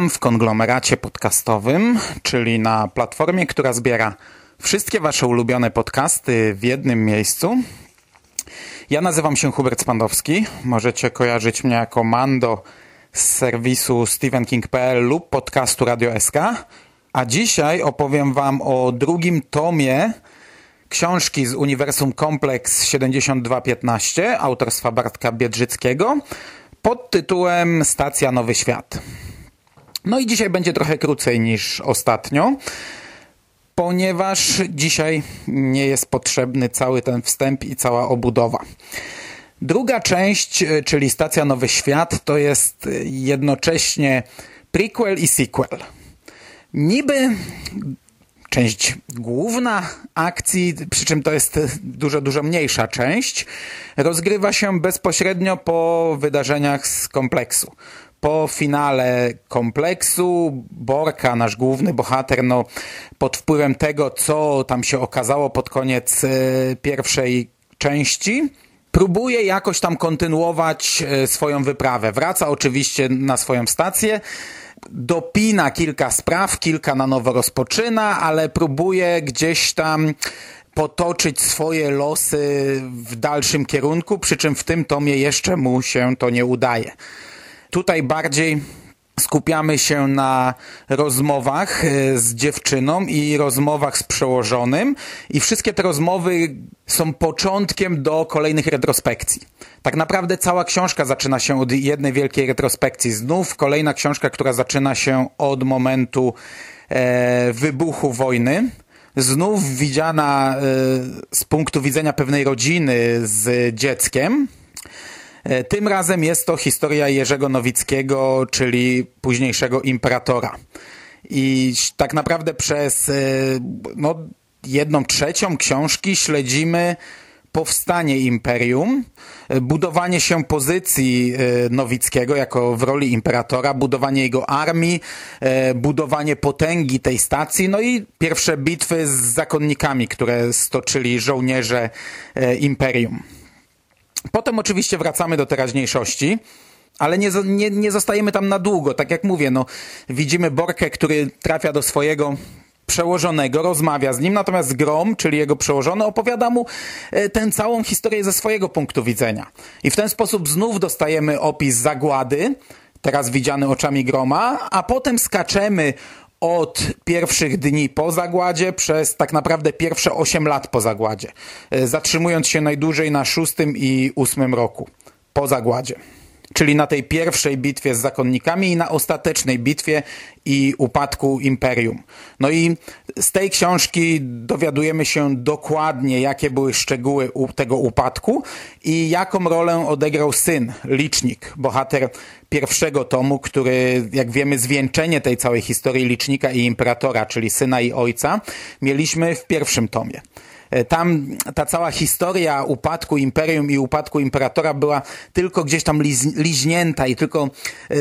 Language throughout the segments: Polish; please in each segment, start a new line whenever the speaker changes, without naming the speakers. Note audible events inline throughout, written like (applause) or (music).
Witam w konglomeracie podcastowym, czyli na platformie, która zbiera wszystkie Wasze ulubione podcasty w jednym miejscu. Ja nazywam się Hubert Spandowski. Możecie kojarzyć mnie jako Mando z serwisu StephenKing.pl lub podcastu Radio SK. A dzisiaj opowiem Wam o drugim tomie książki z Uniwersum Kompleks 7215 autorstwa Bartka Biedrzyckiego pod tytułem Stacja Nowy Świat. No i dzisiaj będzie trochę krócej niż ostatnio, ponieważ dzisiaj nie jest potrzebny cały ten wstęp i cała obudowa. Druga część, czyli Stacja Nowy Świat, to jest jednocześnie prequel i sequel. Niby część główna akcji, przy czym to jest dużo, dużo mniejsza część, rozgrywa się bezpośrednio po wydarzeniach z kompleksu po finale kompleksu Borka, nasz główny bohater, no, pod wpływem tego, co tam się okazało pod koniec y, pierwszej części, próbuje jakoś tam kontynuować y, swoją wyprawę. Wraca oczywiście na swoją stację, dopina kilka spraw, kilka na nowo rozpoczyna, ale próbuje gdzieś tam potoczyć swoje losy w dalszym kierunku, przy czym w tym tomie jeszcze mu się to nie udaje. Tutaj bardziej skupiamy się na rozmowach e, z dziewczyną i rozmowach z przełożonym i wszystkie te rozmowy są początkiem do kolejnych retrospekcji. Tak naprawdę cała książka zaczyna się od jednej wielkiej retrospekcji. Znów kolejna książka, która zaczyna się od momentu e, wybuchu wojny. Znów widziana e, z punktu widzenia pewnej rodziny z dzieckiem, tym razem jest to historia Jerzego Nowickiego, czyli późniejszego imperatora. I tak naprawdę przez e, no, jedną trzecią książki śledzimy powstanie imperium, e, budowanie się pozycji Nowickiego jako w roli imperatora, budowanie jego armii, budowanie potęgi tej stacji, no i pierwsze bitwy z zakonnikami, które stoczyli żołnierze imperium. Potem oczywiście wracamy do teraźniejszości, ale nie, nie, nie zostajemy tam na długo. Tak jak mówię, no, widzimy Borkę, który trafia do swojego przełożonego, rozmawia z nim, natomiast Grom, czyli jego przełożony, opowiada mu e, tę całą historię ze swojego punktu widzenia. I w ten sposób znów dostajemy opis zagłady, teraz widziany oczami Groma, a potem skaczemy od pierwszych dni po zagładzie przez tak naprawdę pierwsze 8 lat po zagładzie, e, zatrzymując się najdłużej na szóstym i ósmym roku po zagładzie. Czyli na tej pierwszej bitwie z zakonnikami i na ostatecznej bitwie i upadku imperium. No i z tej książki dowiadujemy się dokładnie, jakie były szczegóły tego upadku i jaką rolę odegrał syn, licznik, bohater pierwszego tomu, który, jak wiemy, zwieńczenie tej całej historii licznika i imperatora, czyli syna i ojca, mieliśmy w pierwszym tomie. E, tam ta cała historia upadku imperium i upadku imperatora była tylko gdzieś tam liźnięta i tylko e,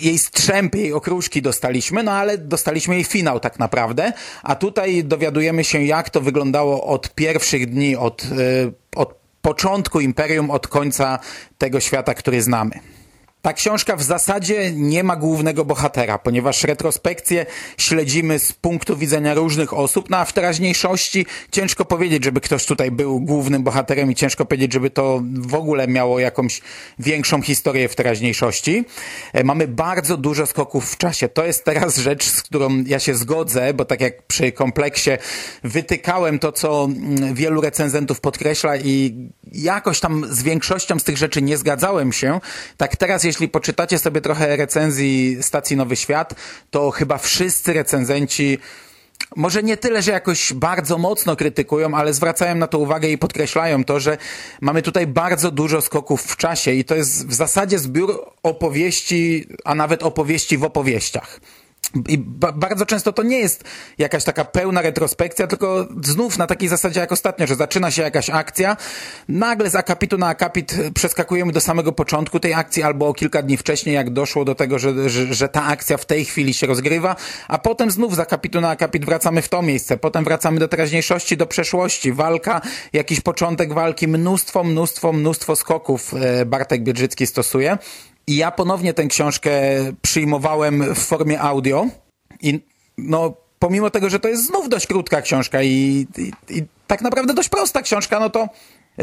jej strzępy, jej okruszki dostaliśmy, no ale dostaliśmy jej finał tak naprawdę, a tutaj dowiadujemy się jak to wyglądało od pierwszych dni, od, e, od początku imperium, od końca tego świata, który znamy. Ta książka w zasadzie nie ma głównego bohatera, ponieważ retrospekcje śledzimy z punktu widzenia różnych osób, no a w teraźniejszości ciężko powiedzieć, żeby ktoś tutaj był głównym bohaterem i ciężko powiedzieć, żeby to w ogóle miało jakąś większą historię w teraźniejszości. E, mamy bardzo dużo skoków w czasie. To jest teraz rzecz, z którą ja się zgodzę, bo tak jak przy kompleksie wytykałem to, co mm, wielu recenzentów podkreśla i jakoś tam z większością z tych rzeczy nie zgadzałem się, tak teraz jeśli poczytacie sobie trochę recenzji stacji Nowy Świat, to chyba wszyscy recenzenci może nie tyle, że jakoś bardzo mocno krytykują, ale zwracają na to uwagę i podkreślają to, że mamy tutaj bardzo dużo skoków w czasie i to jest w zasadzie zbiór opowieści, a nawet opowieści w opowieściach. I ba bardzo często to nie jest jakaś taka pełna retrospekcja, tylko znów na takiej zasadzie jak ostatnio, że zaczyna się jakaś akcja, nagle z akapitu na akapit przeskakujemy do samego początku tej akcji albo o kilka dni wcześniej, jak doszło do tego, że, że, że ta akcja w tej chwili się rozgrywa, a potem znów z akapitu na akapit wracamy w to miejsce, potem wracamy do teraźniejszości, do przeszłości, walka, jakiś początek walki, mnóstwo, mnóstwo, mnóstwo skoków e, Bartek Biedrzycki stosuje. I ja ponownie tę książkę przyjmowałem w formie audio. I no pomimo tego, że to jest znów dość krótka książka i, i, i tak naprawdę dość prosta książka, no to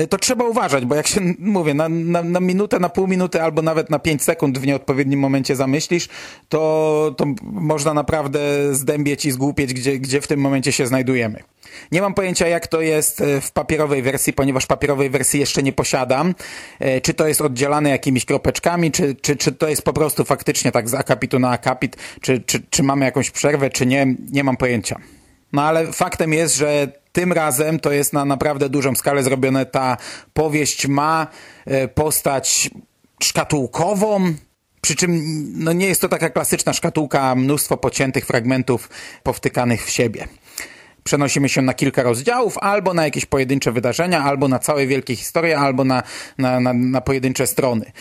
to trzeba uważać, bo jak się, mówię, na, na, na, minutę, na pół minuty albo nawet na pięć sekund w nieodpowiednim momencie zamyślisz, to, to można naprawdę zdębieć i zgłupieć, gdzie, gdzie w tym momencie się znajdujemy. Nie mam pojęcia, jak to jest e, w papierowej wersji, ponieważ papierowej wersji jeszcze nie posiadam. E, czy to jest oddzielane jakimiś kropeczkami, czy, czy, czy to jest po prostu faktycznie tak z akapitu na akapit, czy, czy, czy mamy jakąś przerwę, czy nie, nie mam pojęcia. No ale faktem jest, że tym razem to jest na naprawdę dużą skalę zrobione. Ta powieść ma e, postać szkatułkową, przy czym no nie jest to taka klasyczna szkatułka, mnóstwo pociętych fragmentów powtykanych w siebie. Przenosimy się na kilka rozdziałów, albo na jakieś pojedyncze wydarzenia, albo na całe wielkie historie, albo na, na, na, na pojedyncze strony.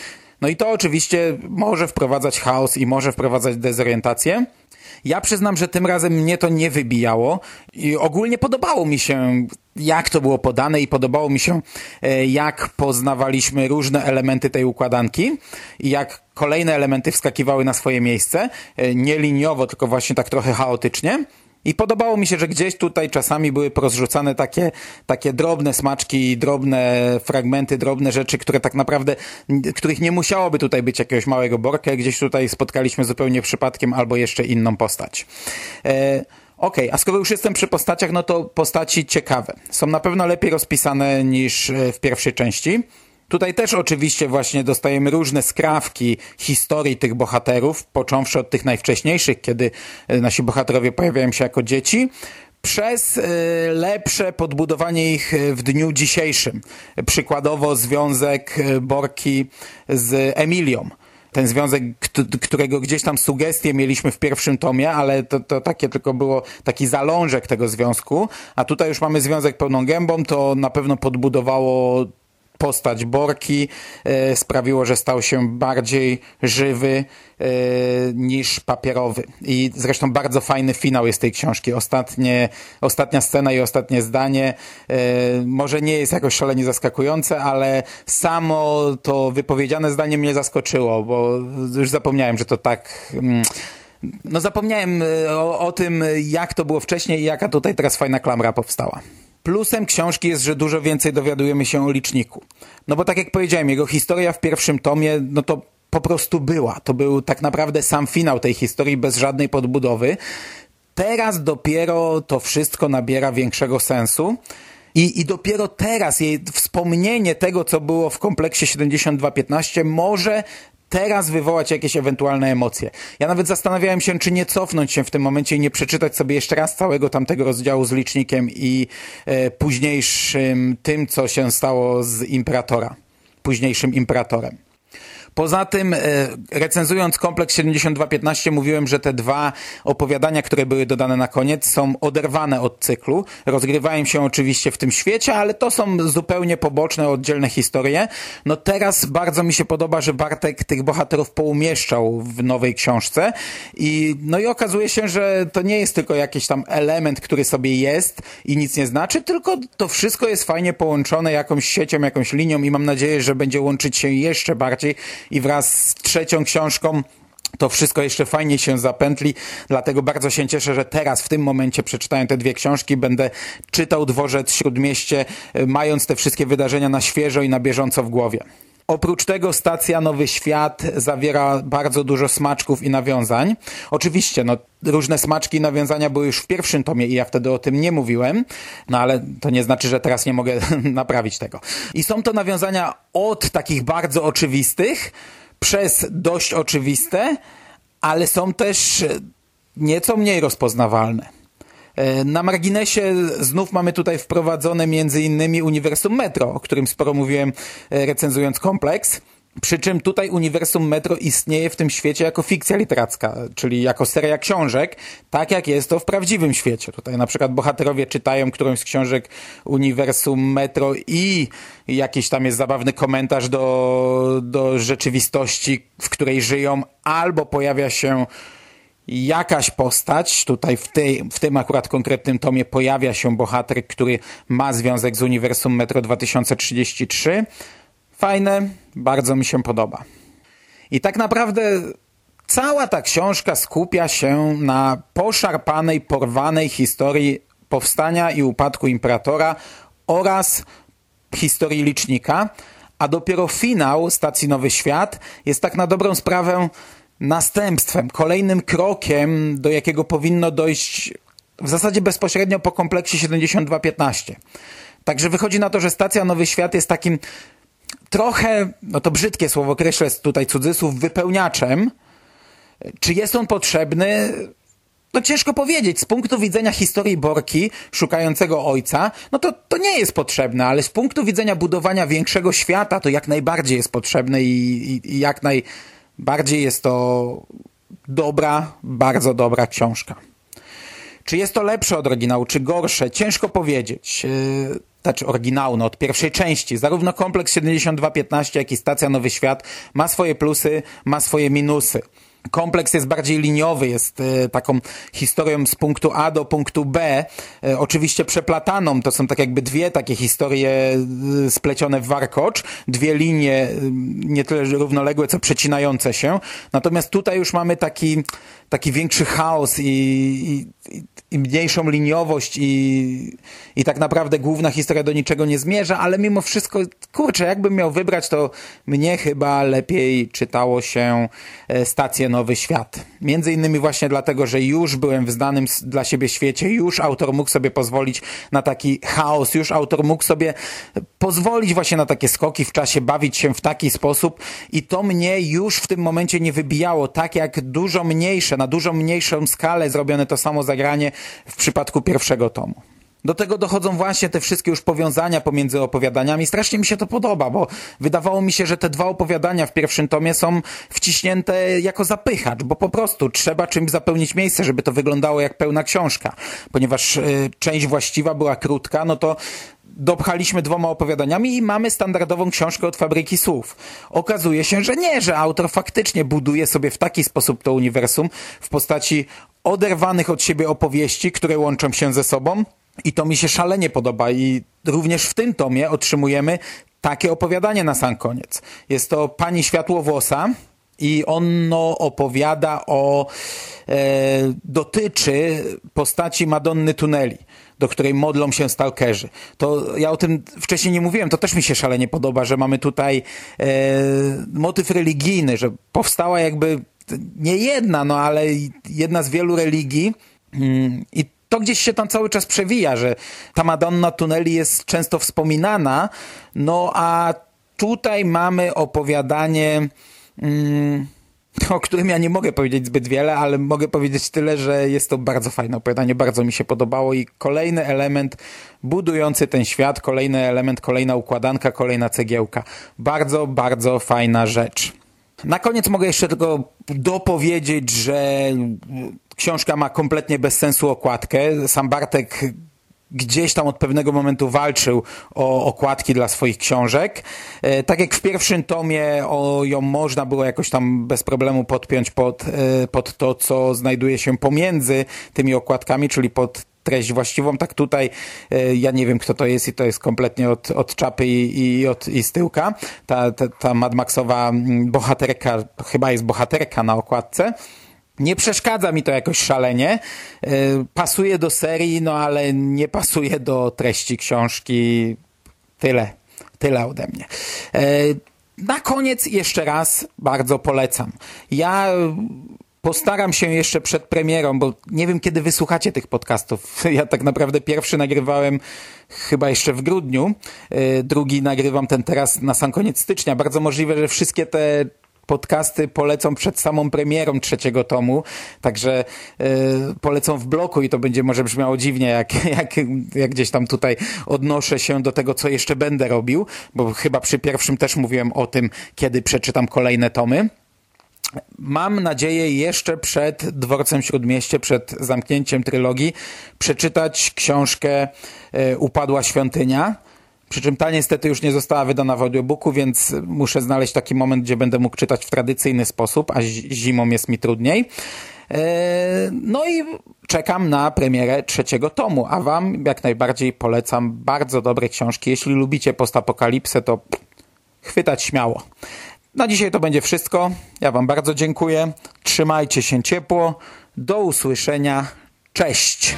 No i to oczywiście może wprowadzać chaos i może wprowadzać dezorientację. Ja przyznam, że tym razem mnie to nie wybijało i ogólnie podobało mi się jak to było podane i podobało mi się e, jak poznawaliśmy różne elementy tej układanki i jak kolejne elementy wskakiwały na swoje miejsce, e, nie liniowo, tylko właśnie tak trochę chaotycznie. I podobało mi się, że gdzieś tutaj czasami były porozrzucane takie, takie drobne smaczki, drobne fragmenty, drobne rzeczy, które tak naprawdę, których nie musiałoby tutaj być jakiegoś małego borka. Gdzieś tutaj spotkaliśmy zupełnie przypadkiem albo jeszcze inną postać. E Okej, okay, a skoro już jestem przy postaciach, no to postaci ciekawe. Są na pewno lepiej rozpisane niż e, w pierwszej części. Tutaj też oczywiście właśnie dostajemy różne skrawki historii tych bohaterów, począwszy od tych najwcześniejszych, kiedy e, nasi bohaterowie pojawiają się jako dzieci, przez e, lepsze podbudowanie ich w dniu dzisiejszym. Przykładowo związek e, Borki z Emilią ten związek, którego gdzieś tam sugestie mieliśmy w pierwszym tomie, ale to, to takie tylko było taki zalążek tego związku, a tutaj już mamy związek pełną gębą, to na pewno podbudowało postać Borki e, sprawiło, że stał się bardziej żywy e, niż papierowy. I zresztą bardzo fajny finał jest tej książki. Ostatnie, ostatnia scena i ostatnie zdanie e, może nie jest jakoś szalenie zaskakujące, ale samo to wypowiedziane zdanie mnie zaskoczyło, bo już zapomniałem, że to tak... Mm, no zapomniałem o, o tym, jak to było wcześniej i jaka tutaj teraz fajna klamra powstała. Plusem książki jest, że dużo więcej dowiadujemy się o liczniku. No bo tak jak powiedziałem, jego historia w pierwszym tomie, no to po prostu była. To był tak naprawdę sam finał tej historii bez żadnej podbudowy. Teraz dopiero to wszystko nabiera większego sensu. I, I dopiero teraz jej wspomnienie tego, co było w kompleksie 7215 może teraz wywołać jakieś ewentualne emocje. Ja nawet zastanawiałem się, czy nie cofnąć się w tym momencie i nie przeczytać sobie jeszcze raz całego tamtego rozdziału z licznikiem i e, późniejszym tym, co się stało z Imperatora, późniejszym Imperatorem. Poza tym, e, recenzując kompleks 7215, mówiłem, że te dwa opowiadania, które były dodane na koniec, są oderwane od cyklu. Rozgrywają się oczywiście w tym świecie, ale to są zupełnie poboczne, oddzielne historie. No teraz bardzo mi się podoba, że Bartek tych bohaterów poumieszczał w nowej książce i no i okazuje się, że to nie jest tylko jakiś tam element, który sobie jest i nic nie znaczy, tylko to wszystko jest fajnie połączone jakąś siecią, jakąś linią i mam nadzieję, że będzie łączyć się jeszcze bardziej i wraz z trzecią książką to wszystko jeszcze fajnie się zapętli, dlatego bardzo się cieszę, że teraz w tym momencie przeczytałem te dwie książki, będę czytał Dworzec Śródmieście, e, mając te wszystkie wydarzenia na świeżo i na bieżąco w głowie. Oprócz tego stacja Nowy Świat zawiera bardzo dużo smaczków i nawiązań. Oczywiście, no, różne smaczki i nawiązania były już w pierwszym tomie i ja wtedy o tym nie mówiłem, no ale to nie znaczy, że teraz nie mogę (laughs) naprawić tego. I są to nawiązania od takich bardzo oczywistych, przez dość oczywiste, ale są też nieco mniej rozpoznawalne. E, na marginesie znów mamy tutaj wprowadzone między innymi Uniwersum Metro, o którym sporo mówiłem e, recenzując kompleks. Przy czym tutaj uniwersum Metro istnieje w tym świecie jako fikcja literacka, czyli jako seria książek, tak jak jest to w prawdziwym świecie. Tutaj na przykład bohaterowie czytają którąś z książek uniwersum Metro i jakiś tam jest zabawny komentarz do, do rzeczywistości, w której żyją, albo pojawia się jakaś postać, tutaj w, tej, w tym akurat konkretnym tomie pojawia się bohater, który ma związek z uniwersum Metro 2033, Fajne, bardzo mi się podoba. I tak naprawdę cała ta książka skupia się na poszarpanej, porwanej historii powstania i upadku imperatora oraz historii licznika, a dopiero finał stacji Nowy Świat jest tak na dobrą sprawę następstwem, kolejnym krokiem, do jakiego powinno dojść w zasadzie bezpośrednio po kompleksie 7215. Także wychodzi na to, że stacja Nowy Świat jest takim trochę, no to brzydkie słowo, kreślę tutaj cudzysłów, wypełniaczem. Czy jest on potrzebny? No ciężko powiedzieć. Z punktu widzenia historii Borki, szukającego ojca, no to, to nie jest potrzebne, ale z punktu widzenia budowania większego świata, to jak najbardziej jest potrzebne i, i, i jak najbardziej jest to dobra, bardzo dobra książka. Czy jest to lepsze od oryginału, czy gorsze? Ciężko powiedzieć. Yy znaczy oryginału, no, od pierwszej części. Zarówno kompleks 7215, jak i stacja Nowy Świat ma swoje plusy, ma swoje minusy. Kompleks jest bardziej liniowy, jest e, taką historią z punktu A do punktu B, e, oczywiście przeplataną. To są tak jakby dwie takie historie e, splecione w warkocz, dwie linie nie tyle równoległe, co przecinające się. Natomiast tutaj już mamy taki, taki większy chaos i, i, i mniejszą liniowość i, i tak naprawdę główna historia do niczego nie zmierza, ale mimo wszystko, kurczę, jakbym miał wybrać, to mnie chyba lepiej czytało się stację Nowy Świat. Między innymi właśnie dlatego, że już byłem w znanym dla siebie świecie, już autor mógł sobie pozwolić na taki chaos, już autor mógł sobie pozwolić właśnie na takie skoki w czasie, bawić się w taki sposób i to mnie już w tym momencie nie wybijało, tak jak dużo mniejsze, na dużo mniejszą skalę zrobione to samo zagranie w przypadku pierwszego tomu. Do tego dochodzą właśnie te wszystkie już powiązania pomiędzy opowiadaniami. Strasznie mi się to podoba, bo wydawało mi się, że te dwa opowiadania w pierwszym tomie są wciśnięte jako zapychacz, bo po prostu trzeba czymś zapełnić miejsce, żeby to wyglądało jak pełna książka. Ponieważ y, część właściwa była krótka, no to dopchaliśmy dwoma opowiadaniami i mamy standardową książkę od fabryki słów. Okazuje się, że nie, że autor faktycznie buduje sobie w taki sposób to uniwersum w postaci oderwanych od siebie opowieści, które łączą się ze sobą i to mi się szalenie podoba i również w tym tomie otrzymujemy takie opowiadanie na sam koniec. Jest to Pani Światłowłosa i ono opowiada o, e, dotyczy postaci Madonny Tuneli do której modlą się stalkerzy. To ja o tym wcześniej nie mówiłem, to też mi się szalenie podoba, że mamy tutaj e, motyw religijny, że powstała jakby nie jedna, no ale jedna z wielu religii mm, i to gdzieś się tam cały czas przewija, że ta Madonna Tuneli jest często wspominana, no a tutaj mamy opowiadanie, mm, (laughs) o którym ja nie mogę powiedzieć zbyt wiele, ale mogę powiedzieć tyle, że jest to bardzo fajne opowiadanie, bardzo mi się podobało i kolejny element budujący ten świat, kolejny element, kolejna układanka, kolejna cegiełka. Bardzo, bardzo fajna rzecz. Na koniec mogę jeszcze tylko dopowiedzieć, że książka ma kompletnie bez sensu okładkę. Sam Bartek gdzieś tam od pewnego momentu walczył o okładki dla swoich książek. E, tak jak w pierwszym tomie o, ją można było jakoś tam bez problemu podpiąć pod, e, pod to, co znajduje się pomiędzy tymi okładkami, czyli pod treść właściwą. Tak tutaj e, ja nie wiem, kto to jest i to jest kompletnie od, od czapy i, i, od, i z tyłka. Ta, ta, ta Mad Maxowa mm, bohaterka, chyba jest bohaterka na okładce. Nie przeszkadza mi to jakoś szalenie. E, Pasuje do serii, no ale nie pasuje do treści książki. Tyle. Tyle ode mnie. E, Na koniec jeszcze raz bardzo polecam. Ja postaram się jeszcze przed premierą, bo nie wiem kiedy wysłuchacie tych podcastów. Ja tak naprawdę pierwszy nagrywałem chyba jeszcze w grudniu, e, drugi nagrywam ten teraz na sam koniec stycznia. Bardzo możliwe, że wszystkie te podcasty polecą przed samą premierą trzeciego tomu, także e, polecą w bloku i to będzie może brzmiało dziwnie, jak, jak, jak gdzieś tam tutaj odnoszę się do tego, co jeszcze będę robił, bo chyba przy pierwszym też mówiłem o tym, kiedy przeczytam kolejne tomy. Mam nadzieję jeszcze przed Dworcem Śródmieście, przed zamknięciem trylogii, przeczytać książkę e, Upadła Świątynia. Przy czym ta niestety już nie została wydana w audiobooku, więc muszę znaleźć taki moment, gdzie będę mógł czytać w tradycyjny sposób, a zi- zimą jest mi trudniej. E, No i czekam na premierę trzeciego tomu, a wam jak najbardziej polecam bardzo dobre książki. Jeśli lubicie postapokalipsę, to chwytać śmiało. Na dzisiaj to będzie wszystko. Ja Wam bardzo dziękuję. Trzymajcie się ciepło. Do usłyszenia. Cześć.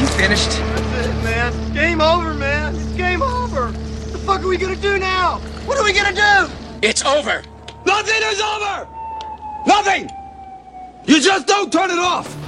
You finished?
Man, game over, man. It's game over. What the fuck are we gonna do now? What are we gonna do?
It's over.
Nothing is over! Nothing! You just don't turn it off!